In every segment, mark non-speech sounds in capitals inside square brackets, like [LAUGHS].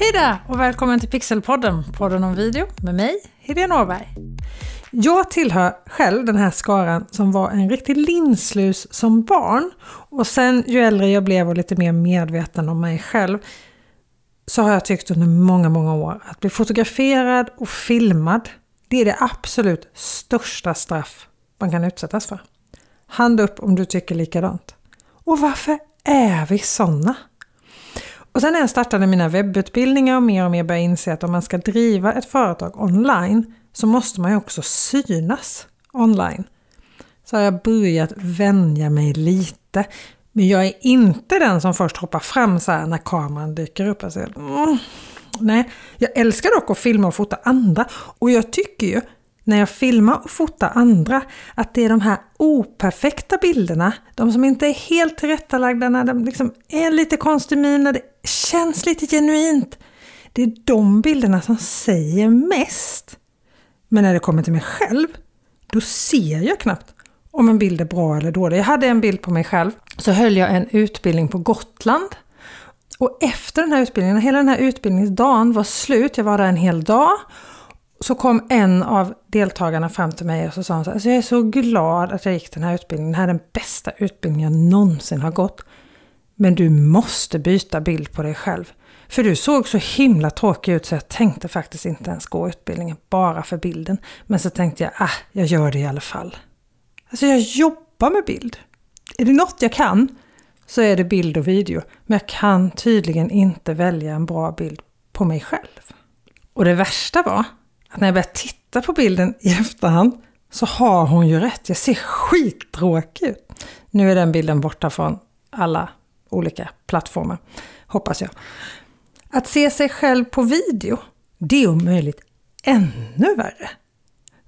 Hej där och välkommen till Pixelpodden, podden om video med mig, Helene Åberg. Jag tillhör själv den här skaran som var en riktig linslus som barn och sen ju äldre jag blev och lite mer medveten om mig själv så har jag tyckt under många, många år att bli fotograferad och filmad det är det absolut största straff man kan utsättas för. Hand upp om du tycker likadant. Och varför är vi sådana? Och sen när jag startade mina webbutbildningar och mer och mer började inse att om man ska driva ett företag online så måste man ju också synas online. Så har jag börjat vänja mig lite. Men jag är inte den som först hoppar fram så här när kameran dyker upp. Alltså, mm, nej, jag älskar dock att filma och fota andra och jag tycker ju när jag filmar och fotar andra att det är de här operfekta bilderna, de som inte är helt tillrättalagda, när de liksom är lite konstig min, när det känns lite genuint. Det är de bilderna som säger mest. Men när det kommer till mig själv, då ser jag knappt om en bild är bra eller dålig. Jag hade en bild på mig själv, så höll jag en utbildning på Gotland. Och efter den här utbildningen, hela den här utbildningsdagen var slut, jag var där en hel dag, så kom en av deltagarna fram till mig och så sa hon så här, alltså jag är så glad att jag gick den här utbildningen. Det här är den bästa utbildningen jag någonsin har gått. Men du måste byta bild på dig själv. För du såg så himla tråkig ut så jag tänkte faktiskt inte ens gå utbildningen bara för bilden. Men så tänkte jag, ah, jag gör det i alla fall. Alltså jag jobbar med bild. Är det något jag kan så är det bild och video. Men jag kan tydligen inte välja en bra bild på mig själv. Och det värsta var att när jag börjar titta på bilden i efterhand så har hon ju rätt. Jag ser skittråkig ut. Nu är den bilden borta från alla olika plattformar, hoppas jag. Att se sig själv på video, det är om möjligt ännu värre.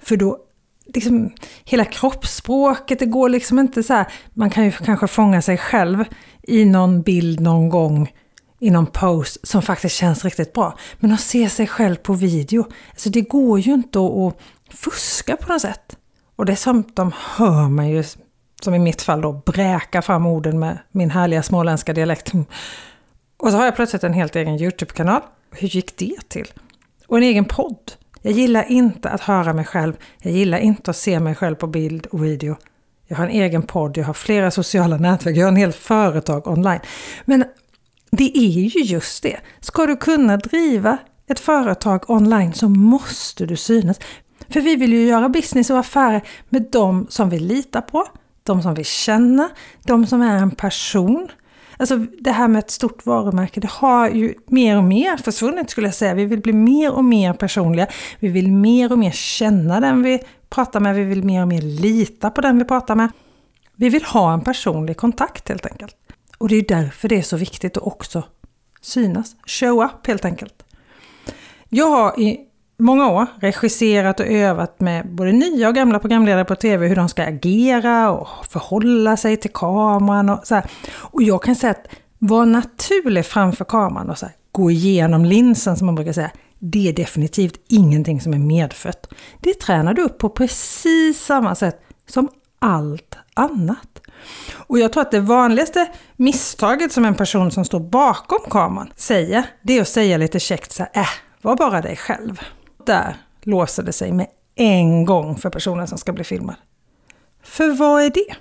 För då, liksom, hela kroppsspråket, det går liksom inte så här, man kan ju kanske fånga sig själv i någon bild någon gång i någon pose som faktiskt känns riktigt bra. Men att se sig själv på video, alltså det går ju inte att fuska på något sätt. Och dessutom hör man ju, som i mitt fall då, bräka fram orden med min härliga småländska dialekt. Och så har jag plötsligt en helt egen YouTube-kanal. Hur gick det till? Och en egen podd. Jag gillar inte att höra mig själv. Jag gillar inte att se mig själv på bild och video. Jag har en egen podd, jag har flera sociala nätverk, jag har en hel företag online. Men det är ju just det. Ska du kunna driva ett företag online så måste du synas. För vi vill ju göra business och affärer med de som vi litar på, de som vi känner, de som är en person. Alltså det här med ett stort varumärke, det har ju mer och mer försvunnit skulle jag säga. Vi vill bli mer och mer personliga. Vi vill mer och mer känna den vi pratar med. Vi vill mer och mer lita på den vi pratar med. Vi vill ha en personlig kontakt helt enkelt. Och det är därför det är så viktigt att också synas. Show up helt enkelt. Jag har i många år regisserat och övat med både nya och gamla programledare på TV hur de ska agera och förhålla sig till kameran och så här. Och jag kan säga att vara naturlig framför kameran och så här, gå igenom linsen som man brukar säga. Det är definitivt ingenting som är medfött. Det tränar du upp på precis samma sätt som allt annat. Och jag tror att det vanligaste misstaget som en person som står bakom kameran säger, det är att säga lite käckt så här, äh, var bara dig själv. Där låser det sig med en gång för personen som ska bli filmad. För vad är det?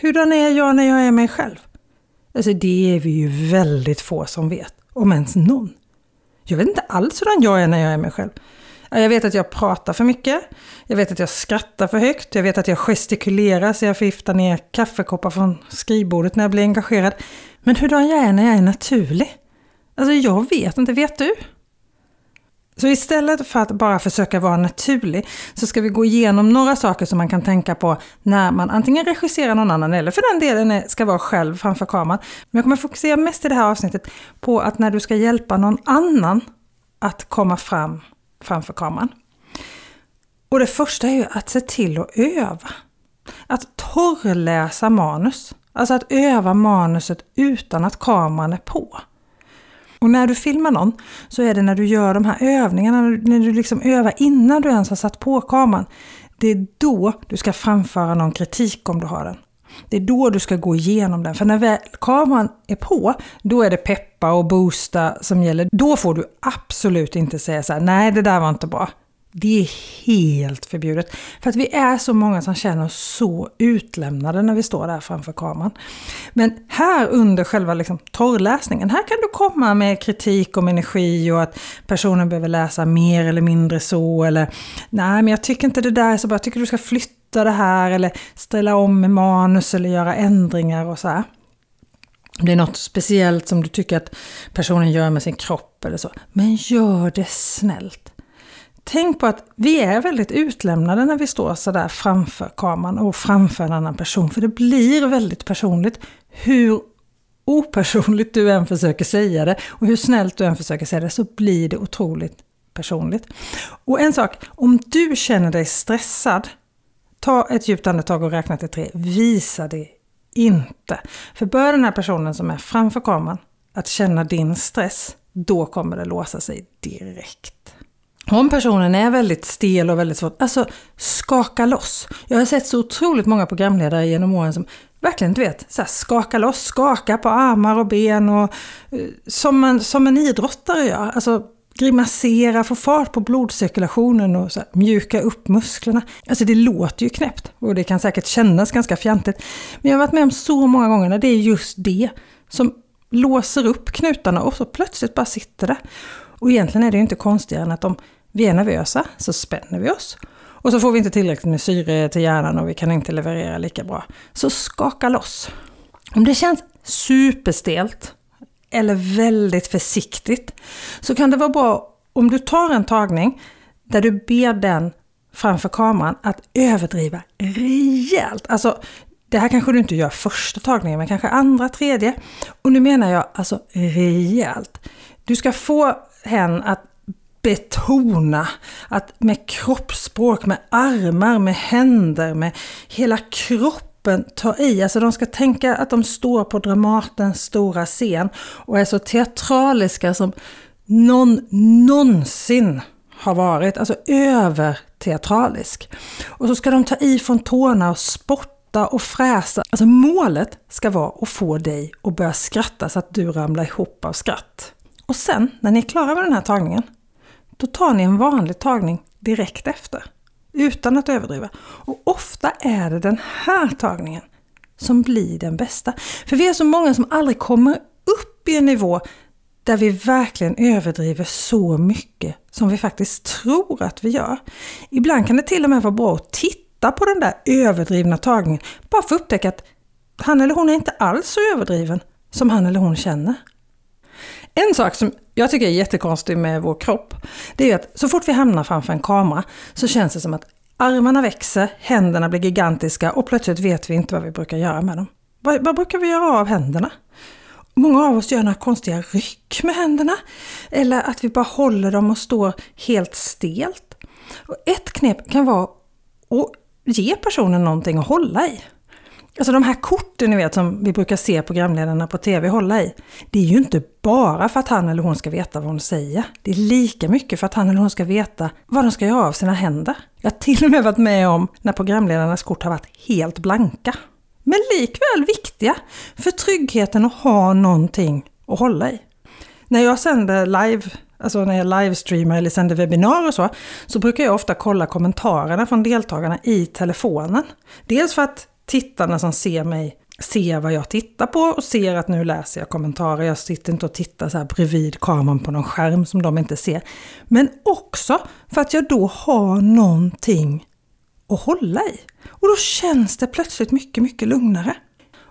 Hurdan är jag när jag är mig själv? Alltså det är vi ju väldigt få som vet, om ens någon. Jag vet inte alls hurdan jag är när jag är mig själv. Jag vet att jag pratar för mycket. Jag vet att jag skrattar för högt. Jag vet att jag gestikulerar så jag förgiftar ner kaffekoppar från skrivbordet när jag blir engagerad. Men hurdan jag är när jag är naturlig? Alltså jag vet inte, vet du? Så istället för att bara försöka vara naturlig så ska vi gå igenom några saker som man kan tänka på när man antingen regisserar någon annan eller för den delen ska vara själv framför kameran. Men jag kommer fokusera mest i det här avsnittet på att när du ska hjälpa någon annan att komma fram framför kameran. Och det första är ju att se till att öva. Att torrläsa manus. Alltså att öva manuset utan att kameran är på. Och när du filmar någon så är det när du gör de här övningarna, när du liksom övar innan du ens har satt på kameran. Det är då du ska framföra någon kritik om du har den. Det är då du ska gå igenom den. För när väl kameran är på, då är det peppa och boosta som gäller. Då får du absolut inte säga så här, nej det där var inte bra. Det är helt förbjudet. För att vi är så många som känner oss så utlämnade när vi står där framför kameran. Men här under själva liksom torrläsningen, här kan du komma med kritik om energi och att personen behöver läsa mer eller mindre så. Eller nej, men jag tycker inte det där är så bra. Jag tycker du ska flytta det här eller ställa om med manus eller göra ändringar och så här. Om det är något speciellt som du tycker att personen gör med sin kropp eller så. Men gör det snällt. Tänk på att vi är väldigt utlämnade när vi står sådär framför kameran och framför en annan person. För det blir väldigt personligt hur opersonligt du än försöker säga det och hur snällt du än försöker säga det så blir det otroligt personligt. Och en sak, om du känner dig stressad, ta ett djupt andetag och räkna till tre. Visa det inte. För bör den här personen som är framför kameran att känna din stress, då kommer det låsa sig direkt. Om personen är väldigt stel och väldigt svårt, alltså skaka loss. Jag har sett så otroligt många programledare genom åren som verkligen, du vet, så här, skaka loss, skaka på armar och ben och eh, som, en, som en idrottare gör. Alltså grimasera, få fart på blodcirkulationen och så här, mjuka upp musklerna. Alltså det låter ju knäppt och det kan säkert kännas ganska fjantigt. Men jag har varit med om så många gånger när det är just det som låser upp knutarna och så plötsligt bara sitter det. Och egentligen är det ju inte konstigare än att om vi är nervösa så spänner vi oss. Och så får vi inte tillräckligt med syre till hjärnan och vi kan inte leverera lika bra. Så skaka loss. Om det känns superstelt eller väldigt försiktigt så kan det vara bra om du tar en tagning där du ber den framför kameran att överdriva rejält. Alltså, det här kanske du inte gör första tagningen, men kanske andra, tredje. Och nu menar jag alltså rejält. Du ska få hen att betona, att med kroppsspråk, med armar, med händer, med hela kroppen ta i. Alltså de ska tänka att de står på Dramatens stora scen och är så teatraliska som någon någonsin har varit. Alltså överteatralisk. Och så ska de ta i från tårna och spotta och fräsa. Alltså målet ska vara att få dig att börja skratta så att du ramlar ihop av skratt. Och sen, när ni är klara med den här tagningen, då tar ni en vanlig tagning direkt efter. Utan att överdriva. Och ofta är det den här tagningen som blir den bästa. För vi är så många som aldrig kommer upp i en nivå där vi verkligen överdriver så mycket som vi faktiskt tror att vi gör. Ibland kan det till och med vara bra att titta på den där överdrivna tagningen bara för att upptäcka att han eller hon är inte alls så överdriven som han eller hon känner. En sak som jag tycker är jättekonstig med vår kropp, det är att så fort vi hamnar framför en kamera så känns det som att armarna växer, händerna blir gigantiska och plötsligt vet vi inte vad vi brukar göra med dem. Vad, vad brukar vi göra av händerna? Många av oss gör några konstiga ryck med händerna. Eller att vi bara håller dem och står helt stelt. Och ett knep kan vara att ge personen någonting att hålla i. Alltså de här korten ni vet som vi brukar se programledarna på TV hålla i. Det är ju inte bara för att han eller hon ska veta vad hon säger. Det är lika mycket för att han eller hon ska veta vad de ska göra av sina händer. Jag har till och med varit med om när programledarnas kort har varit helt blanka. Men likväl viktiga för tryggheten att ha någonting att hålla i. När jag sänder live alltså när jag livestreamar eller sänder webbinar och så, så brukar jag ofta kolla kommentarerna från deltagarna i telefonen. Dels för att tittarna som ser mig ser vad jag tittar på och ser att nu läser jag kommentarer. Jag sitter inte och tittar så här bredvid kameran på någon skärm som de inte ser. Men också för att jag då har någonting att hålla i. Och då känns det plötsligt mycket, mycket lugnare.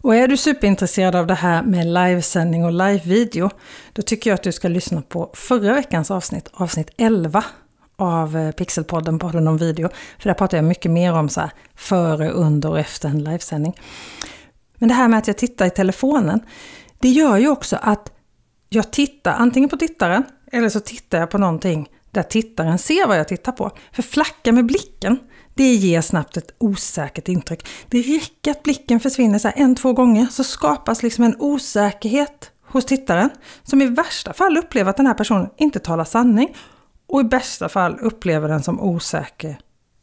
Och är du superintresserad av det här med livesändning och livevideo, då tycker jag att du ska lyssna på förra veckans avsnitt, avsnitt 11 av eh, Pixelpodden, podden om video. För där pratar jag mycket mer om så här, före, under och efter en livesändning. Men det här med att jag tittar i telefonen, det gör ju också att jag tittar antingen på tittaren eller så tittar jag på någonting där tittaren ser vad jag tittar på. För flacka med blicken, det ger snabbt ett osäkert intryck. Det räcker att blicken försvinner så en, två gånger så skapas liksom en osäkerhet hos tittaren som i värsta fall upplever att den här personen inte talar sanning och i bästa fall upplever den som osäker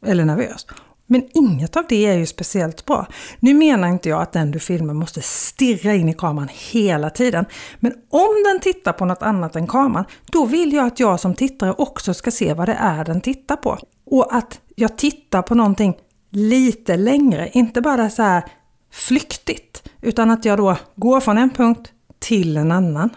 eller nervös. Men inget av det är ju speciellt bra. Nu menar inte jag att den du filmar måste stirra in i kameran hela tiden. Men om den tittar på något annat än kameran, då vill jag att jag som tittare också ska se vad det är den tittar på. Och att jag tittar på någonting lite längre, inte bara så här flyktigt, utan att jag då går från en punkt till en annan.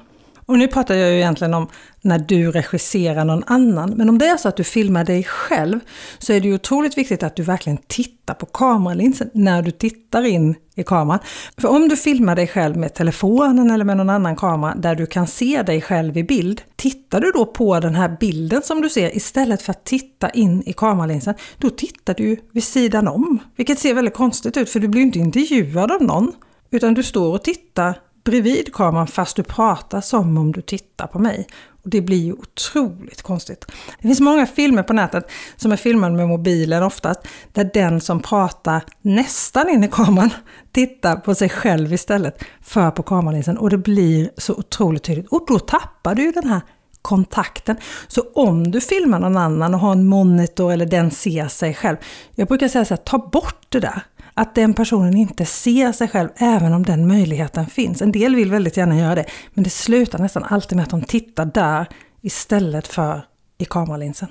Och nu pratar jag ju egentligen om när du regisserar någon annan. Men om det är så att du filmar dig själv så är det ju otroligt viktigt att du verkligen tittar på kameralinsen när du tittar in i kameran. För om du filmar dig själv med telefonen eller med någon annan kamera där du kan se dig själv i bild. Tittar du då på den här bilden som du ser istället för att titta in i kameralinsen, då tittar du vid sidan om. Vilket ser väldigt konstigt ut för du blir inte intervjuad av någon. Utan du står och tittar bredvid kameran fast du pratar som om du tittar på mig. Och Det blir ju otroligt konstigt. Det finns många filmer på nätet som är filmade med mobilen oftast, där den som pratar nästan in i kameran [LAUGHS] tittar på sig själv istället för på kameralinsen och det blir så otroligt tydligt. Och då tappar du ju den här kontakten. Så om du filmar någon annan och har en monitor eller den ser sig själv. Jag brukar säga så här, ta bort det där. Att den personen inte ser sig själv även om den möjligheten finns. En del vill väldigt gärna göra det, men det slutar nästan alltid med att de tittar där istället för i kameralinsen.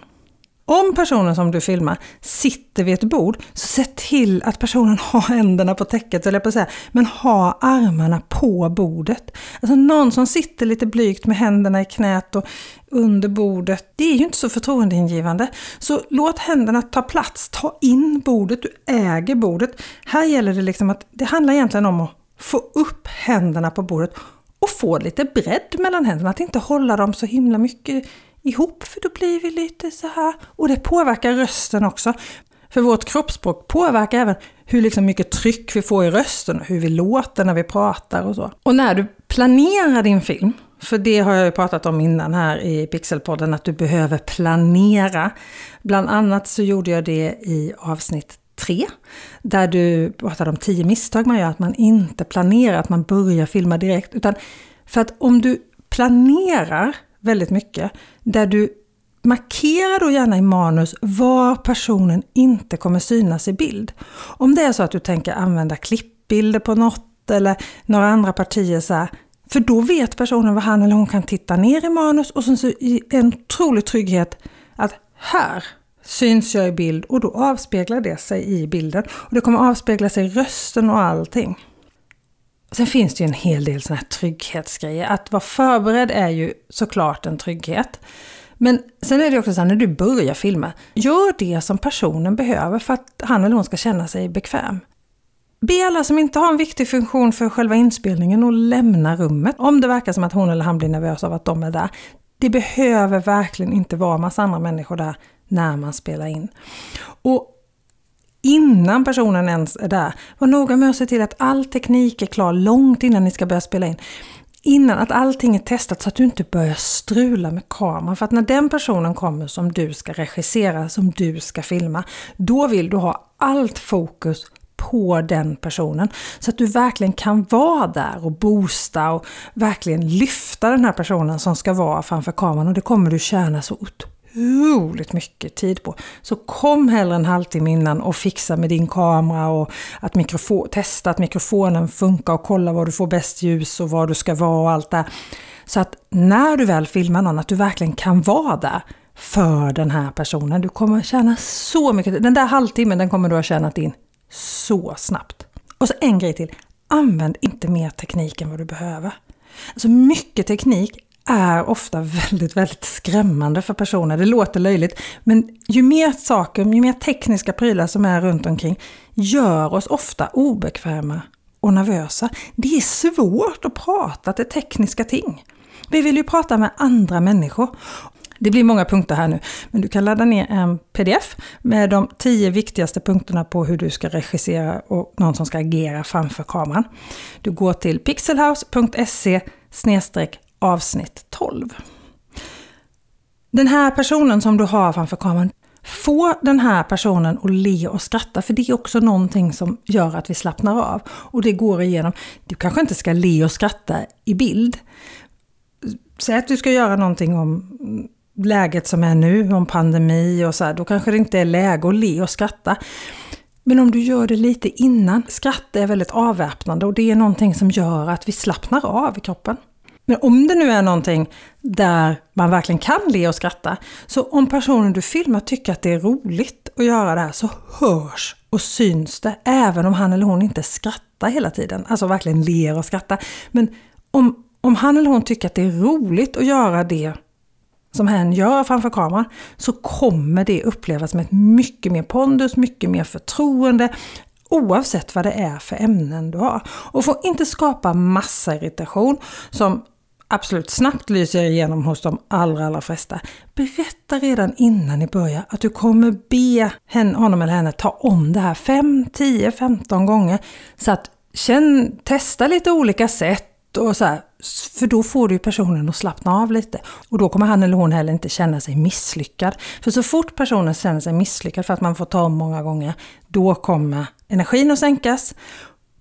Om personen som du filmar sitter vid ett bord, så se till att personen [LAUGHS] har händerna på täcket, eller på att säga, men ha armarna på bordet. Alltså någon som sitter lite blygt med händerna i knät och under bordet, det är ju inte så förtroendeingivande. Så låt händerna ta plats, ta in bordet, du äger bordet. Här gäller det liksom att, det handlar egentligen om att få upp händerna på bordet och få lite bredd mellan händerna, att inte hålla dem så himla mycket ihop för då blir vi lite så här. Och det påverkar rösten också. För vårt kroppsspråk påverkar även hur liksom mycket tryck vi får i rösten och hur vi låter när vi pratar och så. Och när du planerar din film, för det har jag ju pratat om innan här i Pixelpodden, att du behöver planera. Bland annat så gjorde jag det i avsnitt 3, där du pratade om 10 misstag man gör, att man inte planerar, att man börjar filma direkt. Utan för att om du planerar väldigt mycket, där du markerar då gärna i manus var personen inte kommer synas i bild. Om det är så att du tänker använda klippbilder på något eller några andra partier så här, för då vet personen vad han eller hon kan titta ner i manus och sen så en otrolig trygghet att här syns jag i bild och då avspeglar det sig i bilden. Och Det kommer avspegla sig i rösten och allting. Sen finns det ju en hel del sådana här trygghetsgrejer. Att vara förberedd är ju såklart en trygghet. Men sen är det också så här, när du börjar filma, gör det som personen behöver för att han eller hon ska känna sig bekväm. Be alla som inte har en viktig funktion för själva inspelningen att lämna rummet om det verkar som att hon eller han blir nervös av att de är där. Det behöver verkligen inte vara massa andra människor där när man spelar in. Och innan personen ens är där. Var noga med att se till att all teknik är klar långt innan ni ska börja spela in. Innan att allting är testat så att du inte börjar strula med kameran. För att när den personen kommer som du ska regissera, som du ska filma, då vill du ha allt fokus på den personen. Så att du verkligen kan vara där och boosta och verkligen lyfta den här personen som ska vara framför kameran och det kommer du tjäna så otroligt otroligt mycket tid på. Så kom hellre en halvtimme innan och fixa med din kamera och att mikrofon, testa att mikrofonen funkar och kolla var du får bäst ljus och var du ska vara och allt det Så att när du väl filmar någon, att du verkligen kan vara där för den här personen. Du kommer tjäna så mycket. Den där halvtimmen den kommer du ha tjänat in så snabbt. Och så en grej till. Använd inte mer teknik än vad du behöver. Alltså mycket teknik är ofta väldigt, väldigt skrämmande för personer. Det låter löjligt, men ju mer saker, ju mer tekniska prylar som är runt omkring gör oss ofta obekväma och nervösa. Det är svårt att prata till tekniska ting. Vi vill ju prata med andra människor. Det blir många punkter här nu, men du kan ladda ner en pdf med de tio viktigaste punkterna på hur du ska regissera och någon som ska agera framför kameran. Du går till pixelhouse.se avsnitt 12. Den här personen som du har framför kameran, få den här personen att le och skratta, för det är också någonting som gör att vi slappnar av. Och det går igenom. Du kanske inte ska le och skratta i bild. Säg att du ska göra någonting om läget som är nu, om pandemi och så här, då kanske det inte är läge att le och skratta. Men om du gör det lite innan, skratt är väldigt avväpnande och det är någonting som gör att vi slappnar av i kroppen. Men om det nu är någonting där man verkligen kan le och skratta, så om personen du filmar tycker att det är roligt att göra det här så hörs och syns det, även om han eller hon inte skrattar hela tiden. Alltså verkligen ler och skrattar. Men om, om han eller hon tycker att det är roligt att göra det som hen gör framför kameran så kommer det upplevas med ett mycket mer pondus, mycket mer förtroende oavsett vad det är för ämnen du har. Och får inte skapa massa irritation som absolut snabbt lyser igenom hos de allra, allra flesta. Berätta redan innan ni börjar att du kommer be henne, honom eller henne ta om det här 5, 10, 15 gånger. Så att känn, testa lite olika sätt och så här, för då får du personen att slappna av lite. Och då kommer han eller hon heller inte känna sig misslyckad. För så fort personen känner sig misslyckad för att man får ta om många gånger, då kommer energin att sänkas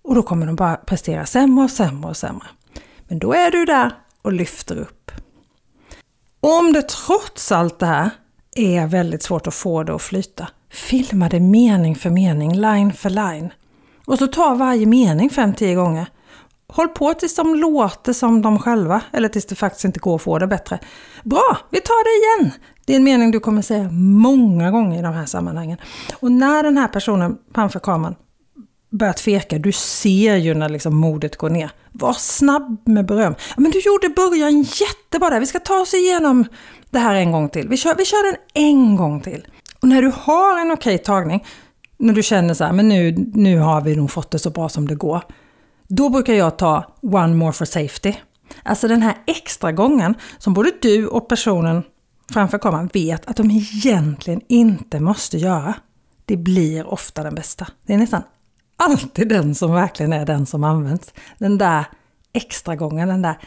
och då kommer de bara prestera sämre och sämre och sämre. Men då är du där och lyfter upp. Om det trots allt det här är väldigt svårt att få det att flyta, filma det mening för mening, line för line. Och så ta varje mening 5-10 gånger. Håll på tills de låter som de själva, eller tills det faktiskt inte går att få det bättre. Bra, vi tar det igen! Det är en mening du kommer säga många gånger i de här sammanhangen. Och när den här personen framför kameran börjar tveka, du ser ju när liksom modet går ner. Var snabb med beröm. Men du gjorde början jättebra där, vi ska ta oss igenom det här en gång till. Vi kör, vi kör den en gång till. Och när du har en okej tagning, när du känner så här, men nu, nu har vi nog fått det så bra som det går. Då brukar jag ta one more for safety. Alltså den här extra gången som både du och personen framför kameran vet att de egentligen inte måste göra. Det blir ofta den bästa. Det är nästan alltid den som verkligen är den som används. Den där extra gången, den där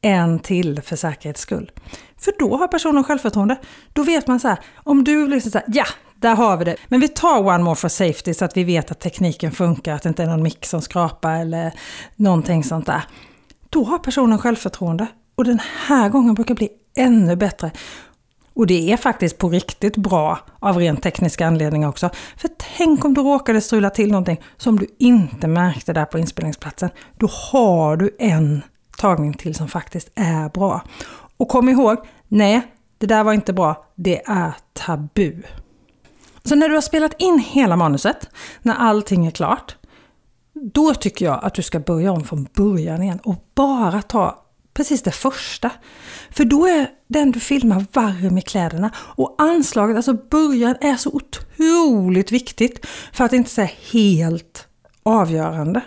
en till för säkerhets skull. För då har personen självförtroende. Då vet man så här, om du liksom så här, ja, där har vi det. Men vi tar one more for safety så att vi vet att tekniken funkar, att det inte är någon mick som skrapar eller någonting sånt där. Då har personen självförtroende. Och den här gången brukar bli ännu bättre. Och det är faktiskt på riktigt bra av rent tekniska anledningar också. För tänk om du råkade strula till någonting som du inte märkte där på inspelningsplatsen. Då har du en tagning till som faktiskt är bra. Och kom ihåg, nej, det där var inte bra. Det är tabu. Så när du har spelat in hela manuset, när allting är klart, då tycker jag att du ska börja om från början igen och bara ta precis det första. För då är den du filmar varm i kläderna. Och anslaget, alltså början, är så otroligt viktigt. För att inte säga helt avgörande.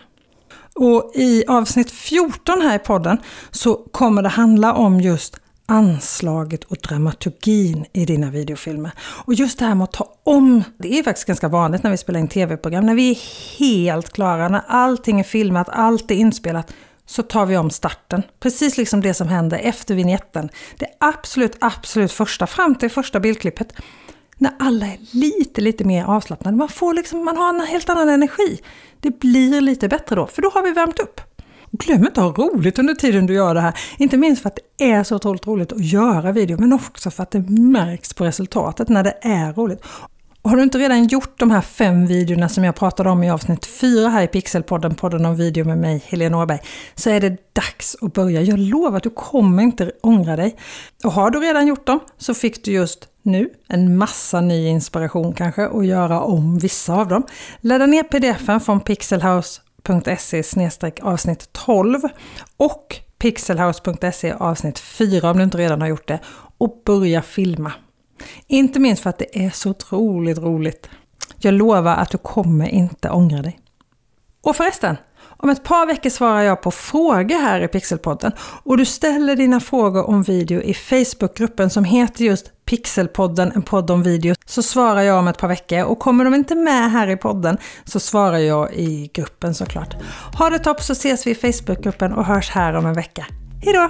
Och i avsnitt 14 här i podden så kommer det handla om just anslaget och dramaturgin i dina videofilmer. Och just det här med att ta om, det är faktiskt ganska vanligt när vi spelar in tv-program, när vi är helt klara, när allting är filmat, allt är inspelat, så tar vi om starten. Precis liksom det som händer efter vignetten. Det absolut, absolut första, fram till första bildklippet. När alla är lite, lite mer avslappnade. Man, får liksom, man har en helt annan energi. Det blir lite bättre då, för då har vi värmt upp. Glöm inte att ha roligt under tiden du gör det här. Inte minst för att det är så otroligt roligt att göra video, men också för att det märks på resultatet när det är roligt. Och har du inte redan gjort de här fem videorna som jag pratade om i avsnitt fyra här i Pixelpodden, podden om video med mig, Helena Åberg, så är det dags att börja. Jag lovar att du kommer inte ångra dig. Och har du redan gjort dem så fick du just nu en massa ny inspiration kanske att göra om vissa av dem. Ladda ner pdfen från pixelhouse.se avsnitt 12 och pixelhouse.se avsnitt 4 om du inte redan har gjort det och börja filma. Inte minst för att det är så otroligt roligt. Jag lovar att du kommer inte ångra dig. Och förresten, om ett par veckor svarar jag på frågor här i Pixelpodden och du ställer dina frågor om video i Facebookgruppen som heter just Pixelpodden, en podd om video, så svarar jag om ett par veckor och kommer de inte med här i podden så svarar jag i gruppen såklart. Ha det topp så ses vi i Facebookgruppen och hörs här om en vecka. Hejdå!